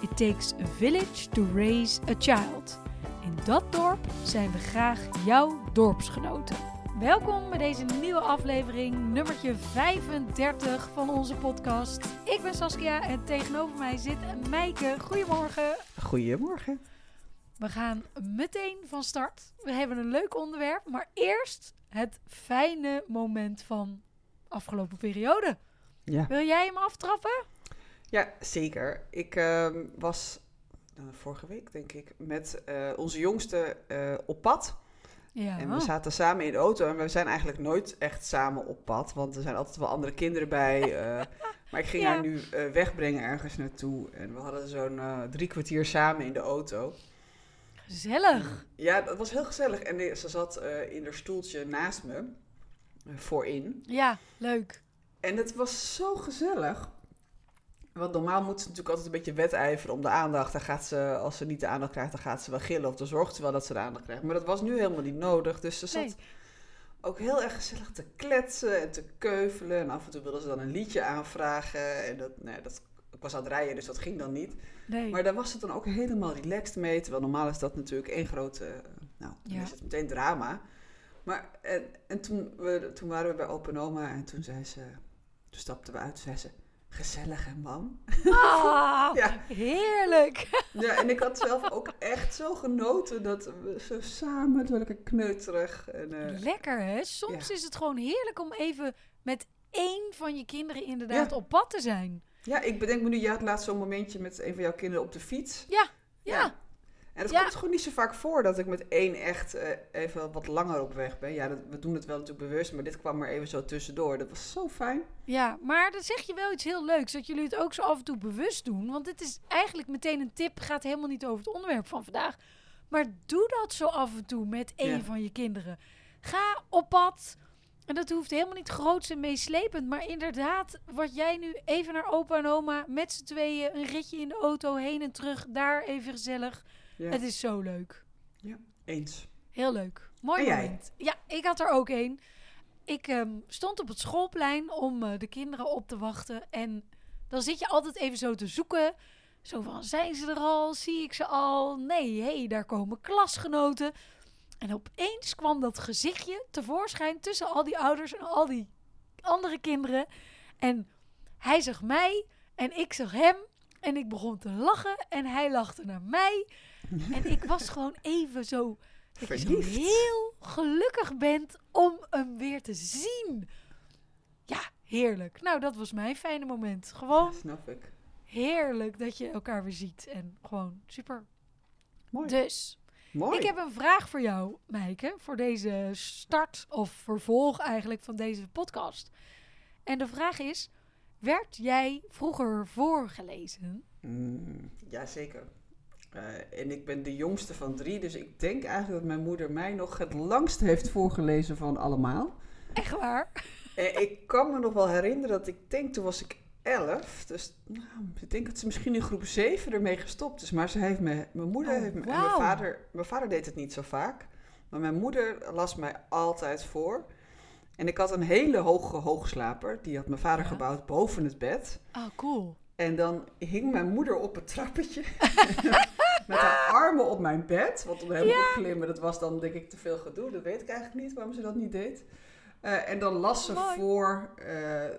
It takes a village to raise a child. In dat dorp zijn we graag jouw dorpsgenoten. Welkom bij deze nieuwe aflevering, nummertje 35 van onze podcast. Ik ben Saskia en tegenover mij zit Meike. Goedemorgen. Goedemorgen. We gaan meteen van start. We hebben een leuk onderwerp, maar eerst het fijne moment van afgelopen periode. Ja, Wil jij hem aftrappen? Ja zeker. Ik ehm, was eh, vorige week, denk ik, met eh, onze jongste eh, op pad. Ja. En we zaten samen in de auto. En we zijn eigenlijk nooit echt samen op pad. Want er zijn altijd wel andere kinderen bij. maar ik ging Ja. haar nu wegbrengen ergens naartoe. En we hadden zo'n drie kwartier samen in de auto. Gezellig. Ja, dat was heel gezellig. En ze zat in haar stoeltje naast me. voorin. Ja, leuk. En het was zo gezellig. Want normaal moet ze natuurlijk altijd een beetje wedijveren om de aandacht. Dan gaat ze, als ze niet de aandacht krijgt, dan gaat ze wel gillen. Of dan zorgt ze wel dat ze de aandacht krijgt. Maar dat was nu helemaal niet nodig. Dus ze zat Nee. ook heel erg gezellig te kletsen en te keuvelen. En af en toe wilde ze dan een liedje aanvragen. En dat, nee, dat, ik was aan het rijden, dus dat ging dan niet. Nee. Maar daar was het dan ook helemaal relaxed mee. Terwijl normaal is dat natuurlijk één grote, nou, dan Ja. is het meteen drama. Maar, en, en toen, we, toen waren we bij Open Oma en toen zei ze, toen stapten we uit, zei ze, gezellig hè mam? Ah, Ja. heerlijk. Ja, en ik had zelf ook echt zo genoten dat we zo samen, door lekker kneuterig. En, eh, Lekker hè? Soms Ja. is het gewoon heerlijk om even met één van je kinderen inderdaad Ja. op pad te zijn. ja, ik bedenk me nu, je had laatst zo'n momentje met een van jouw kinderen op de fiets. Ja. En het Ja. komt gewoon niet zo vaak voor dat ik met één echt eh, even wat langer op weg ben. Ja, dat, we doen het wel natuurlijk bewust, maar dit kwam er even zo tussendoor. Dat was zo fijn. Ja, maar dan zeg je wel iets heel leuks. Dat jullie het ook zo af en toe bewust doen. Want dit is eigenlijk meteen een tip. Gaat helemaal niet over het onderwerp van vandaag. Maar doe dat zo af en toe met één Ja. van je kinderen. Ga op pad. En dat hoeft helemaal niet groots en meeslepend. Maar inderdaad, wat jij nu even naar opa en oma met z'n tweeën een ritje in de auto heen en terug. Daar even gezellig. Ja, Het is zo leuk. eens. Heel leuk. Mooi En jij? moment. Ja, ik had er ook een. Ik ehm, stond op het schoolplein om eh, de kinderen op te wachten. En dan zit je altijd even zo te zoeken. Zo van, zijn ze er al? Zie ik ze al? Nee, hé, hey, daar komen klasgenoten. En opeens kwam dat gezichtje tevoorschijn tussen al die ouders en al die andere kinderen. En hij zag mij en ik zag hem. En ik begon te lachen en hij lachte naar mij. En ik was gewoon even zo dat je zo heel gelukkig bent om hem weer te zien. Ja, heerlijk. Nou, dat was mijn fijne moment. Gewoon Snap ik. heerlijk dat je elkaar weer ziet. En gewoon super. Mooi. Dus, Mooi. ik heb een vraag voor jou, Meike. Voor deze start of vervolg eigenlijk van deze podcast. En de vraag is, werd jij vroeger voorgelezen? Mm, Jazeker. Eh en ik ben de jongste van drie, dus ik denk eigenlijk dat mijn moeder mij nog het langst heeft voorgelezen van allemaal. Echt waar? En ik kan me nog wel herinneren dat ik denk, toen was ik elf. Dus nou, ik denk dat ze misschien in groep 7 ermee gestopt is. Maar ze heeft me, mijn moeder Oh, heeft me, en wauw. mijn vader, mijn vader deed het niet zo vaak. Maar mijn moeder las mij altijd voor. En ik had een hele hoge hoogslaper. Die had mijn vader Ja. gebouwd boven het bed. Oh, cool. En dan hing mijn moeder op het trappetje. met haar armen op mijn bed. Want om helemaal opklimmen, dat was dan denk ik te veel gedoe. Dat weet ik eigenlijk niet waarom ze dat niet deed. Eh, en dan las ze Mooi. voor. eh, eh,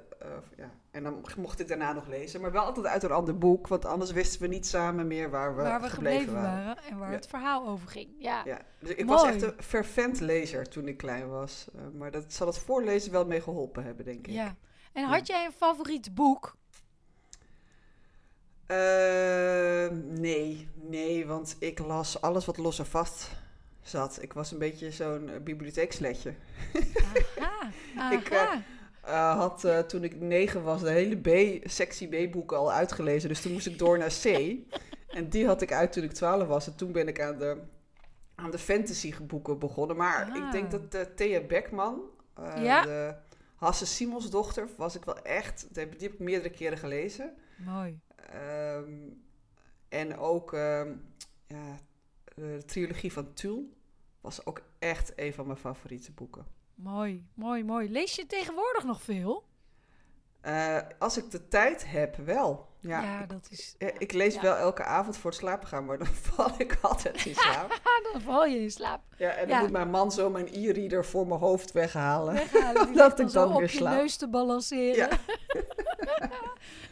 ja. En dan mocht ik daarna nog lezen. Maar wel altijd uit een ander boek. Want anders wisten we niet samen meer waar we, waar we gebleven waren. waren. en waar Ja. het verhaal over ging. Ja. Ja. Dus ik was echt een fervent lezer toen ik klein was. Maar dat zal het voorlezen wel mee geholpen hebben, denk ik. Ja. En had jij een favoriet boek? Eh, nee, nee, want ik las alles wat los en vast zat. Ik was een beetje zo'n eh, bibliotheeksletje. Aha. Ik, eh. Eh, had toen ik negen was de hele B, sectie B-boeken al uitgelezen. Dus toen moest ik door naar C. En die had ik uit toen ik 12 was. En toen ben ik aan de, aan de fantasy boeken begonnen. Maar Ah. ik denk dat Thea Beckman, Ja. de Hasse Simons dochter, was ik wel echt... Die heb die heb ik meerdere keren gelezen. Mooi. Ehm, en ook ehm, ja, de trilogie van Tulle was ook echt een van mijn favoriete boeken. Mooi, mooi, mooi. Lees je tegenwoordig nog veel? Eh, als ik de tijd heb, wel. Ja, dat is... Eh, Ik lees Ja. wel elke avond voor het slapen gaan, maar dan val ik altijd in slaap. Dan val je in slaap. Ja, en dan Ja. moet mijn man zo mijn e-reader voor mijn hoofd weghalen. Weghalen. Dat ik dan weer op je slaap. neus te balanceren. Ja.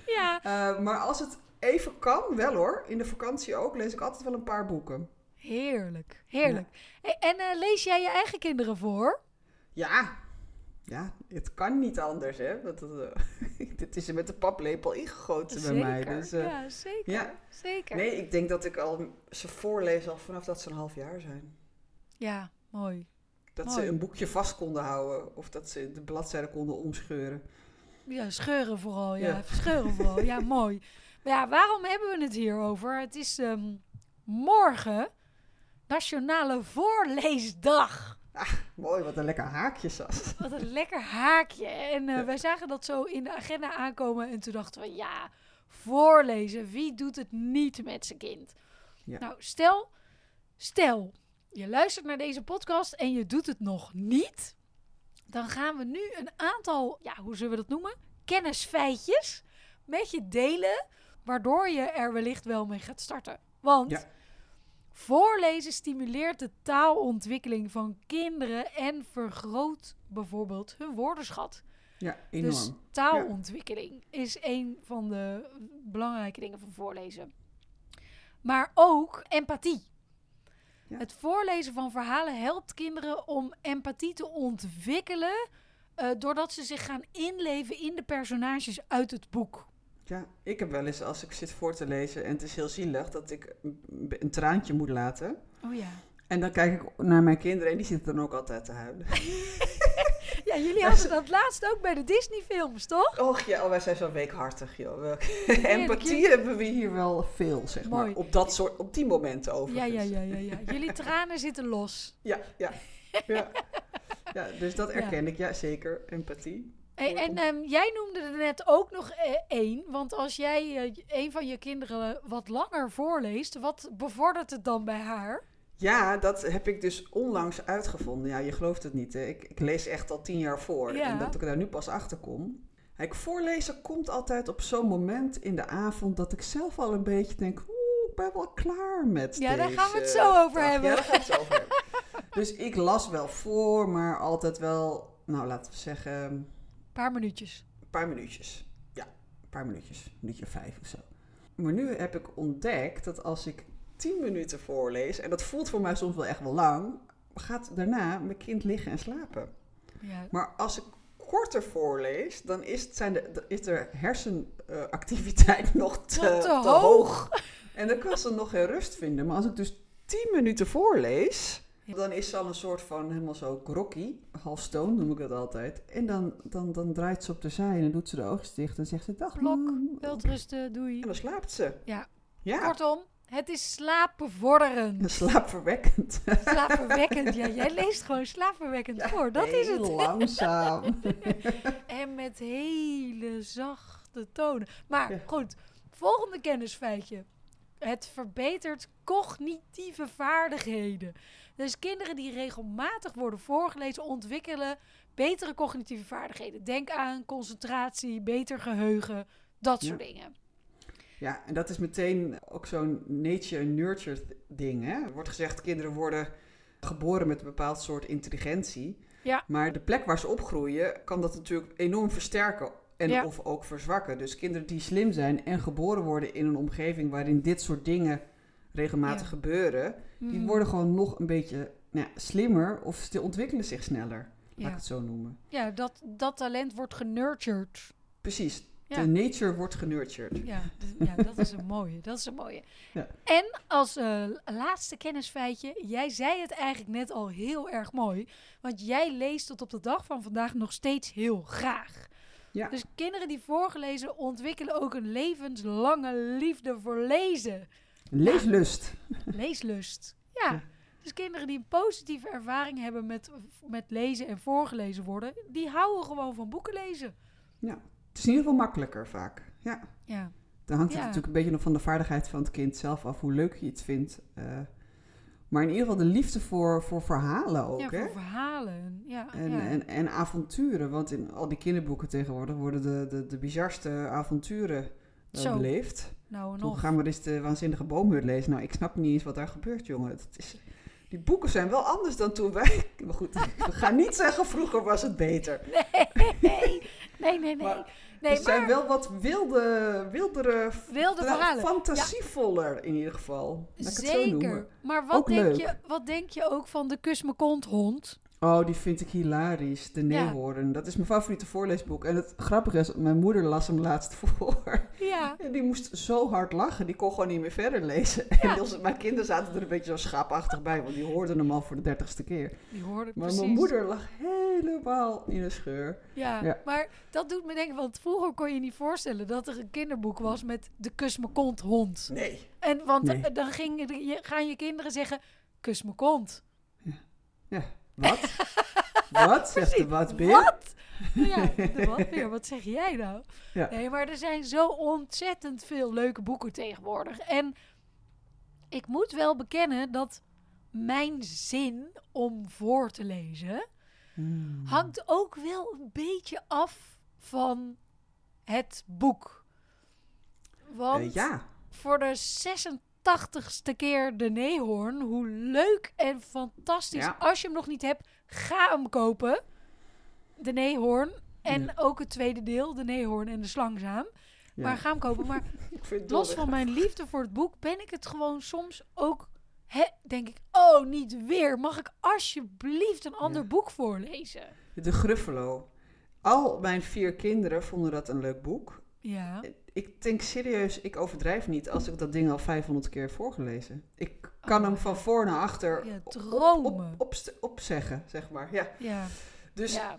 ja, Eh, maar als het even kan, wel hoor. In de vakantie ook lees ik altijd wel een paar boeken. heerlijk. Heerlijk. Hey, en eh, lees jij je eigen kinderen voor? Ja, ja het kan niet anders, hè. Dat, dat, eh, dit is er met de paplepel ingegoten bij mij. Dus, eh, ja, zeker. ja. Zeker. Nee, ik denk dat ik al ze voorlees al vanaf dat ze een half jaar zijn. Ja, mooi. Dat Mooi. ze een boekje vast konden houden of dat ze de bladzijden konden omscheuren. Ja, scheuren vooral. Ja, Ja. scheuren vooral. Ja, mooi. Maar ja, waarom hebben we het hier over? Het is ehm, morgen Nationale Voorleesdag. Mooi, wat een lekker haakje, Sas. Wat een lekker haakje. En eh, Ja. wij zagen dat zo in de agenda aankomen. En toen dachten we, ja, voorlezen. Wie doet het niet met zijn kind? Ja. Nou, stel, stel, je luistert naar deze podcast en je doet het nog niet. Dan gaan we nu een aantal, ja, hoe zullen we dat noemen? Kennisfeitjes met je delen. Waardoor je er wellicht wel mee gaat starten. Want Ja. Voorlezen stimuleert de taalontwikkeling van kinderen en vergroot bijvoorbeeld hun woordenschat. Ja, enorm. Dus taalontwikkeling is een van de belangrijke dingen van voorlezen. Maar ook empathie. Ja. Het voorlezen van verhalen helpt kinderen om empathie te ontwikkelen. eh, doordat ze zich gaan inleven in de personages uit het boek. Ja, ik heb wel eens als ik zit voor te lezen en het is heel zielig dat ik een, traantje moet laten. Oh ja. En dan kijk ik naar mijn kinderen en die zitten dan ook altijd te huilen. Ja, jullie hadden dat laatst ook bij de Disney-films, toch? Och ja, oh, wij zijn zo weekhartig, joh. Empathie hebben we hier wel veel, zeg Mooi. maar. Op, dat soort, op die momenten Ja, overigens. ja, ja, ja, ja. Jullie tranen zitten los. Ja, ja. ja. ja dus dat Ja. erken ik, ja zeker. Empathie. Hey, en ehm, jij noemde er net ook nog eh, één. Want als jij eh, een van je kinderen wat langer voorleest, wat bevordert het dan bij haar? Ja, dat heb ik dus onlangs uitgevonden. Ja, je gelooft het niet. Hè? Ik, ik lees echt al tien jaar voor. Ja. En dat ik daar nu pas achter kom. Kijk, voorlezen komt altijd op zo'n moment in de avond dat ik zelf al een beetje denk... Oeh, ik ben wel klaar met Ja, daar gaan we het zo over dag." hebben. Ja, daar gaan we het zo over hebben. Dus ik las wel voor, maar altijd wel, nou laten we zeggen, paar minuutjes. een paar minuutjes. Ja, een paar minuutjes. Een minuutje vijf of zo. Maar nu heb ik ontdekt dat als ik tien minuten voorlees, en dat voelt voor mij soms wel echt wel lang, gaat daarna mijn kind liggen en slapen. Ja. Maar als ik korter voorlees, dan is, het, zijn de, is de hersenactiviteit nog te, te te hoog. hoog. En dan kan ze nog geen rust vinden. Maar als ik dus tien minuten voorlees, dan is ze al een soort van helemaal zo groggy, half stone noem ik dat altijd. En dan, dan, dan draait ze op de zij en dan doet ze de oogjes dicht en zegt ze dag Blok, mam." Welterusten, doei. En dan slaapt ze. Ja. Ja, Kortom, het is slaapbevorderend. slaapverwekkend. Slaapverwekkend. Ja, jij leest gewoon slaapverwekkend voor. Dat is het. Langzaam. En met hele zachte tonen. Maar Ja. goed, volgende kennisfeitje. Het verbetert cognitieve vaardigheden. Dus kinderen die regelmatig worden voorgelezen ontwikkelen betere cognitieve vaardigheden. Denk aan concentratie, beter geheugen, dat soort Ja. dingen. Ja, en dat is meteen ook zo'n nature-nurture ding. Hè? Er wordt gezegd, kinderen worden geboren met een bepaald soort intelligentie. Ja. Maar de plek waar ze opgroeien, kan dat natuurlijk enorm versterken en Ja. of ook verzwakken. Dus kinderen die slim zijn en geboren worden in een omgeving waarin dit soort dingen regelmatig Ja. gebeuren, die Mhm. worden gewoon nog een beetje nou ja, slimmer of ze ontwikkelen zich sneller. Laat ik het zo noemen. ja dat, dat talent wordt genurtured. Precies. De nature wordt genurtured. Ja, ja, dat is een mooie. Dat is een mooie. Ja. En als eh, laatste kennisfeitje, jij zei het eigenlijk net al heel erg mooi. Want jij leest tot op de dag van vandaag nog steeds heel graag. Ja. Dus kinderen die voorgelezen ontwikkelen ook een levenslange liefde voor lezen. Leeslust. Leeslust. Ja. Ja. Dus kinderen die een positieve ervaring hebben met, met lezen en voorgelezen worden, die houden gewoon van boeken lezen. Het is in ieder geval makkelijker vaak. Ja. Ja. Dan hangt Ja. het natuurlijk een beetje nog van de vaardigheid van het kind zelf af, hoe leuk je het vindt. Eh, maar in ieder geval de liefde voor, voor verhalen ook. ja, hè? voor verhalen. Ja, En, ja. en, en avonturen, want in al die kinderboeken tegenwoordig worden de, de, de bizarste avonturen eh, Zo. beleefd. nou, en Toen nog. gaan we eens de waanzinnige boomhut lezen. Nou, ik snap niet eens wat daar gebeurt, jongen. Het is, die boeken zijn wel anders dan toen wij... Maar goed, we gaan niet zeggen vroeger was het beter. Nee, nee, nee, nee. Maar nee, het zijn wel wat wilde, wildere, wilde verhalen. fantasievoller in ieder geval. Laat ik het zo noemen. Zeker. Maar wat Ook denk, leuk. je, wat denk je ook van de kus me kont hond? Oh, die vind ik hilarisch. De Ja. Neehoorn. Dat is mijn favoriete voorleesboek. En het grappige is, mijn moeder las hem laatst voor. Ja. En die moest zo hard lachen, die kon gewoon niet meer verder lezen. En Ja. mijn kinderen zaten er een beetje zo schaapachtig bij, want die hoorden hem al voor de dertigste keer. Die hoorde ik Maar precies. mijn moeder lag helemaal in de scheur. Ja, Ja. maar dat doet me denken, want vroeger kon je niet voorstellen dat er een kinderboek was met de kus me kont hond. Nee. En want Nee. eh, dan ging, je- gaan je kinderen zeggen, kus me kont. Wat? wat? Zegt de Precies. wat? Wat? Ja, de wat weer, wat zeg jij nou? Ja. Nee, maar er zijn zo ontzettend veel leuke boeken tegenwoordig. En ik moet wel bekennen dat mijn zin om voor te lezen Hmm. hangt ook wel een beetje af van het boek. Want Eh, ja. voor de 86ste keer de Neehoorn, hoe leuk en fantastisch. Ja. Als je hem nog niet hebt, ga hem kopen. De Neehoorn. En Ja. ook het tweede deel, de Neehoorn en de Slangzaam. ja. Maar ga hem kopen. Maar ik vind het los van mijn liefde voor het boek, ben ik het gewoon soms ook... Hè, denk ik, oh, niet weer. Mag ik alsjeblieft een ander Ja. boek voorlezen? De Gruffalo. Al mijn vier kinderen vonden dat een leuk boek. Ja. Ik denk serieus, ik overdrijf niet als ik dat ding al 500 keer heb voorgelezen. Ik kan Oh. hem van voor naar achter Ja, op- op, dromen. op, op, opzeggen, zeg maar. Ja. Ja. Dus, Ja.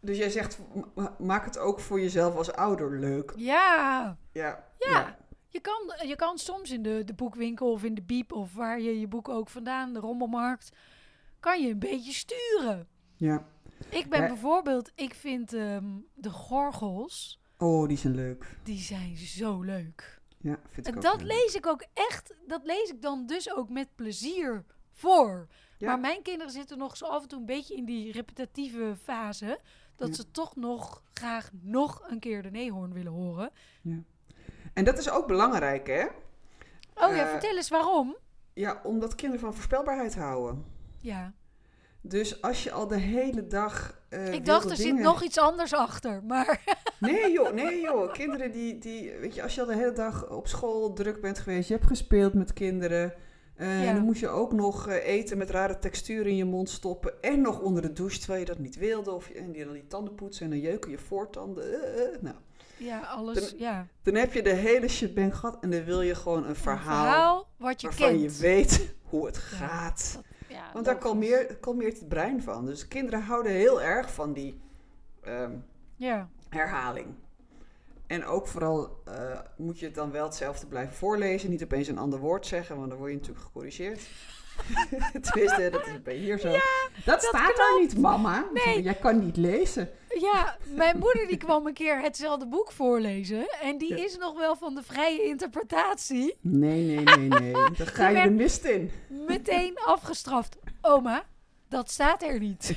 dus jij zegt, ma- maak het ook voor jezelf als ouder leuk. ja. Ja. Ja. Je kan, je kan soms in de, de boekwinkel of in de biep of waar je je boek ook vandaan, de rommelmarkt, kan je een beetje sturen. Ja. Ik ben Ja. bijvoorbeeld, ik vind ehm, de gorgels, Oh, die zijn leuk. die zijn zo leuk. Ja, vind ik En ook dat leuk. lees ik ook echt, dat lees ik dan dus ook met plezier voor. Ja. Maar mijn kinderen zitten nog zo af en toe een beetje in die repetitieve fase, dat Ja. ze toch nog graag nog een keer de neehoorn willen horen. En dat is ook belangrijk, hè? Oh ja, Eh, vertel eens waarom. Ja, omdat kinderen van voorspelbaarheid houden. Ja. Dus als je al de hele dag. eh, Ik dacht, er zit nog iets anders achter. Maar Nee joh, nee joh. Kinderen die, die, weet je, als je al de hele dag op school druk bent geweest, je hebt gespeeld met kinderen. eh, Ja. Dan moet je ook nog eh, eten met rare texturen in je mond stoppen. En nog onder de douche, terwijl je dat niet wilde. Of en die dan die tanden poetsen en dan jeuken je voortanden. eh, eh. nou, ja, alles. Dan- Ja. dan heb je de hele shitbang gehad en dan wil je gewoon een Een verhaal, verhaal wat je waarvan kent. je weet hoe het gaat. Dat- ja, Want daar kalmeert, kalmeert het brein van. Dus kinderen houden heel erg van die ehm, Ja. herhaling. En ook vooral eh, moet je het dan wel hetzelfde blijven voorlezen. Niet opeens een ander woord zeggen, want dan word je natuurlijk gecorrigeerd. Tenminste, dat is bij hier zo. dat, staat daar niet, mama. Nee. Jij kan niet lezen. Ja, mijn moeder die kwam een keer hetzelfde boek voorlezen. En die Ja. is nog wel van de vrije interpretatie. Nee, nee, nee, nee. Dan ga je de mist in. Meteen afgestraft. Oma, dat staat er niet.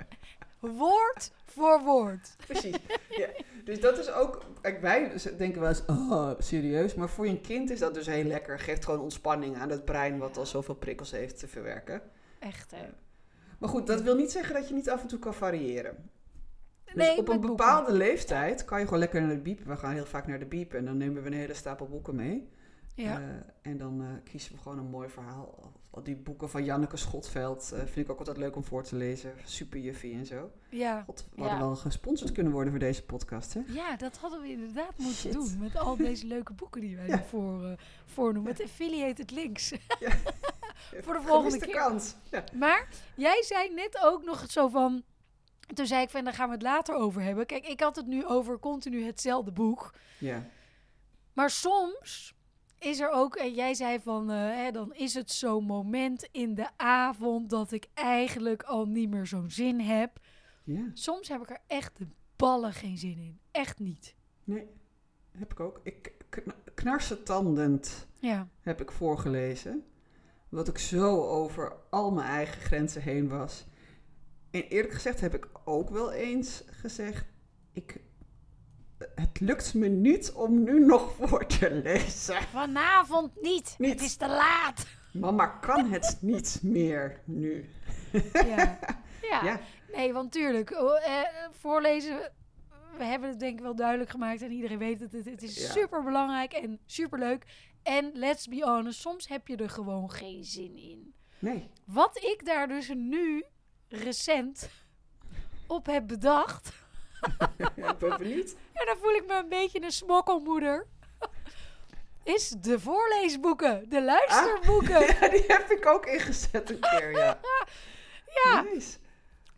Woord voor woord. Precies. Ja. Dus dat is ook... Kijk, wij denken wel eens, oh, serieus. Maar voor je kind is dat dus heel lekker. Geeft gewoon ontspanning aan het brein wat al zoveel prikkels heeft te verwerken. Echt, hè? Maar goed, dat wil niet zeggen dat je niet af en toe kan variëren. Dus Nee, op een boeken. bepaalde leeftijd kan je gewoon lekker naar de biep. We gaan heel vaak naar de biep en dan nemen we een hele stapel boeken mee. Ja. Eh, en dan eh, kiezen we gewoon een mooi verhaal. Al die boeken van Janneke Schotveld eh, vind ik ook altijd leuk om voor te lezen. Super juffie en zo. ja. God, we Ja. hadden wel gesponsord kunnen worden voor deze podcast, hè? Ja, dat hadden we inderdaad moeten Shit. doen. Met al deze leuke boeken die wij Ja. nu voor, eh, voornoemen. Met affiliated links. Ja. Voor de volgende keer. kans. Ja. Maar jij zei net ook nog zo van... Toen zei ik van, daar gaan we het later over hebben. Kijk, ik had het nu over continu hetzelfde boek. ja. Maar soms is er ook, en jij zei van, eh, hè, dan is het zo'n moment in de avond dat ik eigenlijk al niet meer zo'n zin heb. Ja, Soms heb ik er echt de ballen geen zin in. Echt niet. nee, heb ik ook. Ik, kn- knarsetandend Ja. heb ik voorgelezen. Wat ik zo over al mijn eigen grenzen heen was. En eerlijk gezegd heb ik ook wel eens gezegd... Ik, het lukt me niet om nu nog voor te lezen. Vanavond niet. Niet. Het is te laat. Mama kan het niet meer nu. Ja. ja. Ja. Nee, want tuurlijk, oh, eh, voorlezen, we hebben het denk ik wel duidelijk gemaakt en iedereen weet het. Het, het is Ja. super belangrijk en super leuk. En let's be honest, soms heb je er gewoon geen zin in. Nee. Wat ik daar dus nu recent op heb bedacht. Ja, ik ben benieuwd. En dan voel ik me een beetje een smokkelmoeder. Is de voorleesboeken, de luisterboeken. Ja, die heb ik ook ingezet een keer, ja. Ja, Nice.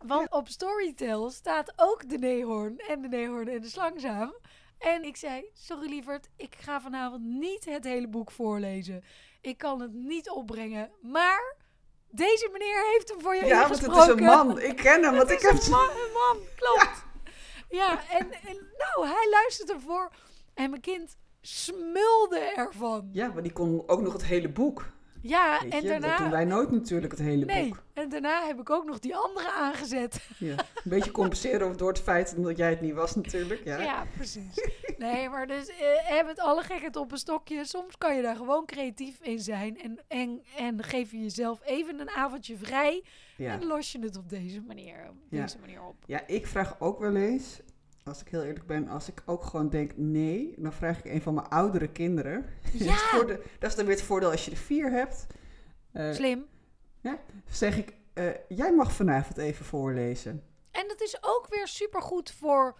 want op Storytel staat ook de neehoorn en de neehoorn en de slangzaam. En ik zei, sorry lieverd, ik ga vanavond niet het hele boek voorlezen. Ik kan het niet opbrengen, maar deze meneer heeft hem voor je Ja, want het is een man. Ik ken hem, want Het ik is heb... een man, een man, klopt. Ja, en, en nou, hij luistert ervoor. En mijn kind smulde ervan. Ja, maar die kon ook nog het hele boek. Ja, Weet en je? Dat doen daarna... wij nooit natuurlijk, het hele Nee, boek. en daarna heb ik ook nog die andere aangezet. Ja. Een beetje compenseren door het feit dat jij het niet was natuurlijk. Ja. Ja, precies. Nee, maar dus eh, hebben het alle gekheid op een stokje. Soms kan je daar gewoon creatief in zijn. En, en, en geef je jezelf even een avondje vrij. Ja. En los je het op deze manier, op Ja. deze manier op. ja, ik vraag ook wel eens, als ik heel eerlijk ben, als ik ook gewoon denk nee, dan vraag ik een van mijn oudere kinderen. Dat, is Ja, voor de- dat is dan weer het voordeel als je er vier hebt. Eh, slim. zeg ik, eh, jij mag vanavond even voorlezen. En dat is ook weer supergoed voor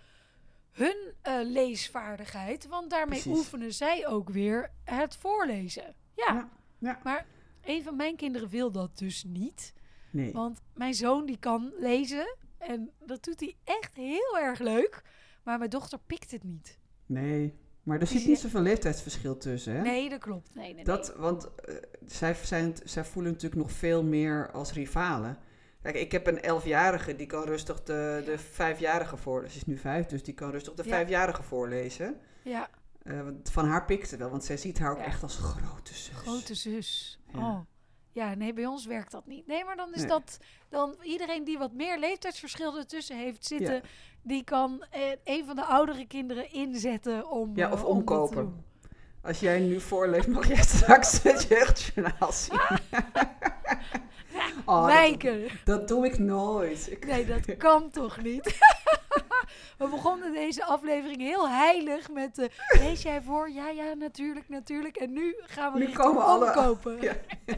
hun eh, leesvaardigheid. Want daarmee Precies. oefenen zij ook weer het voorlezen. Ja, Ja, ja. maar een van mijn kinderen wil dat dus niet. Nee. Want mijn zoon die kan lezen. En dat doet hij echt heel erg leuk. Maar mijn dochter pikt het niet. Nee. Maar er zit niet zoveel leeftijdsverschil tussen, hè? Nee, dat klopt. Nee, nee, Dat, want eh, zij, zijn, zij voelen natuurlijk nog veel meer als rivalen. Kijk, ik heb een elfjarige, die kan rustig de, de vijfjarige voorlezen. Ze is nu vijf, dus die kan rustig de Ja. vijfjarige voorlezen. Ja, Eh, want van haar pikte wel, want zij ziet haar ook Ja. echt als grote zus. grote zus. Ja. Oh. Ja, nee, bij ons werkt dat niet. Nee, maar dan is Nee. dat... Dan iedereen die wat meer leeftijdsverschil ertussen heeft zitten... Ja. die kan eh, een van de oudere kinderen inzetten om... Ja, eh, of om dat te omkopen. Als jij nu voorleest, mag jij straks het jeugdjournaal zien. Oh, dat- Wijken. dat, doe ik nooit. Ik, Nee, dat kan toch niet? We begonnen deze aflevering heel heilig met... eh, lees jij voor? Ja, ja, natuurlijk, natuurlijk. En nu gaan we Nu komen alle- omkopen. Ja.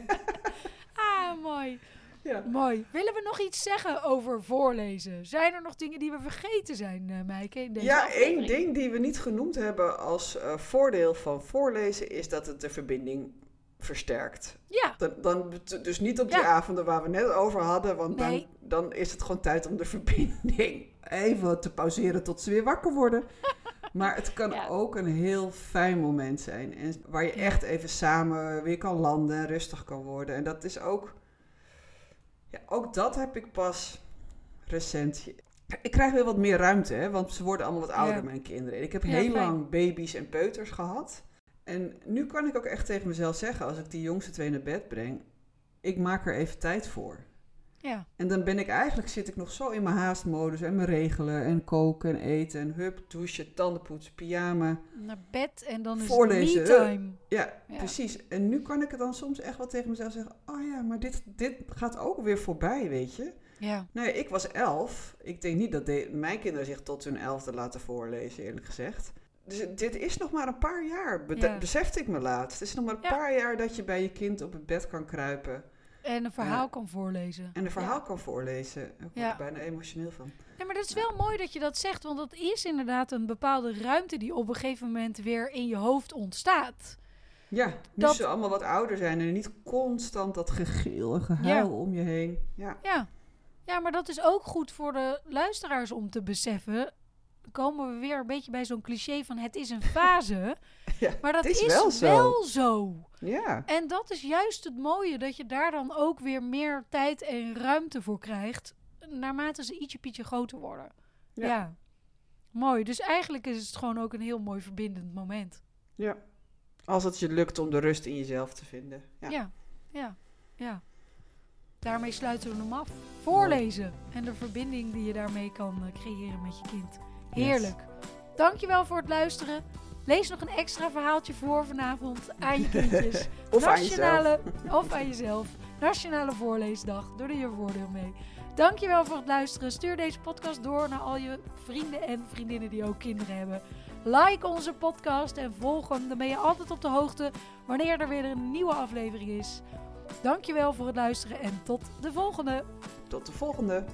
ah, mooi. ja. Mooi. Willen we nog iets zeggen over voorlezen? Zijn er nog dingen die we vergeten zijn, in deze Ja, aflevering? één ding die we niet genoemd hebben als eh, voordeel van voorlezen is dat het de verbinding versterkt. Ja, Dan, dan, dus niet op die Ja. avonden waar we net over hadden, want Nee. dan, dan is het gewoon tijd om de verbinding even te pauzeren tot ze weer wakker worden. Maar het kan Ja. ook een heel fijn moment zijn. En waar je echt even samen weer kan landen en rustig kan worden. En dat is ook. Ja, ook dat heb ik pas recent. Ik krijg weer wat meer ruimte, hè, want ze worden allemaal wat ouder, Ja. mijn kinderen. En ik heb Ja, heel fijn. lang baby's en peuters gehad. En nu kan ik ook echt tegen mezelf zeggen, als ik die jongste twee naar bed breng, ik maak er even tijd voor. Ja. En dan ben ik eigenlijk, zit ik nog zo in mijn haastmodus en mijn regelen en koken en eten en hup, douchen, tandenpoetsen, pyjama. Naar bed en dan is Voorlezen, het me-time. Ja, Ja. precies. En nu kan ik het dan soms echt wel tegen mezelf zeggen, oh ja, maar dit, dit gaat ook weer voorbij, weet je. Ja. Nee, ik was elf. Ik denk niet dat de- mijn kinderen zich tot hun elfde laten voorlezen, eerlijk gezegd. Dus dit is nog maar een paar jaar, be- Ja. besefte ik me laatst. Het is nog maar een paar jaar dat je bij je kind op het bed kan kruipen En een verhaal kan voorlezen. en een verhaal Ja. kan voorlezen. Daar word ik Ja. bijna emotioneel van. Ja, maar dat is wel mooi dat je dat zegt, want dat is inderdaad een bepaalde ruimte die op een gegeven moment weer in je hoofd ontstaat. Ja, nu Dat- ze allemaal wat ouder zijn en niet constant dat gegil en gehuil Ja. om je heen. Ja, Ja. ja, maar dat is ook goed voor de luisteraars om te beseffen. Komen we weer een beetje bij zo'n cliché van het is een fase. Ja, Maar dat is, is wel zo. wel zo. Ja, En dat is juist het mooie, dat je daar dan ook weer meer tijd en ruimte voor krijgt, naarmate ze ietsje pietje groter worden. Ja. Ja. Mooi. Dus eigenlijk is het gewoon ook een heel mooi verbindend moment. ja. Als het je lukt om de rust in jezelf te vinden. Ja. Ja, ja, ja. Daarmee sluiten we hem af. Voorlezen en de verbinding die je daarmee kan eh, creëren met je kind. Heerlijk. Dankjewel voor het luisteren. Lees nog een extra verhaaltje voor vanavond aan je kindjes. Of aan jezelf. Nationale, of aan jezelf. Nationale Voorleesdag. Doe er je voordeel mee. Dankjewel voor het luisteren. Stuur deze podcast door naar al je vrienden en vriendinnen die ook kinderen hebben. Like onze podcast en volg hem. Dan ben je altijd op de hoogte wanneer er weer een nieuwe aflevering is. Dankjewel voor het luisteren en tot de volgende. Tot de volgende.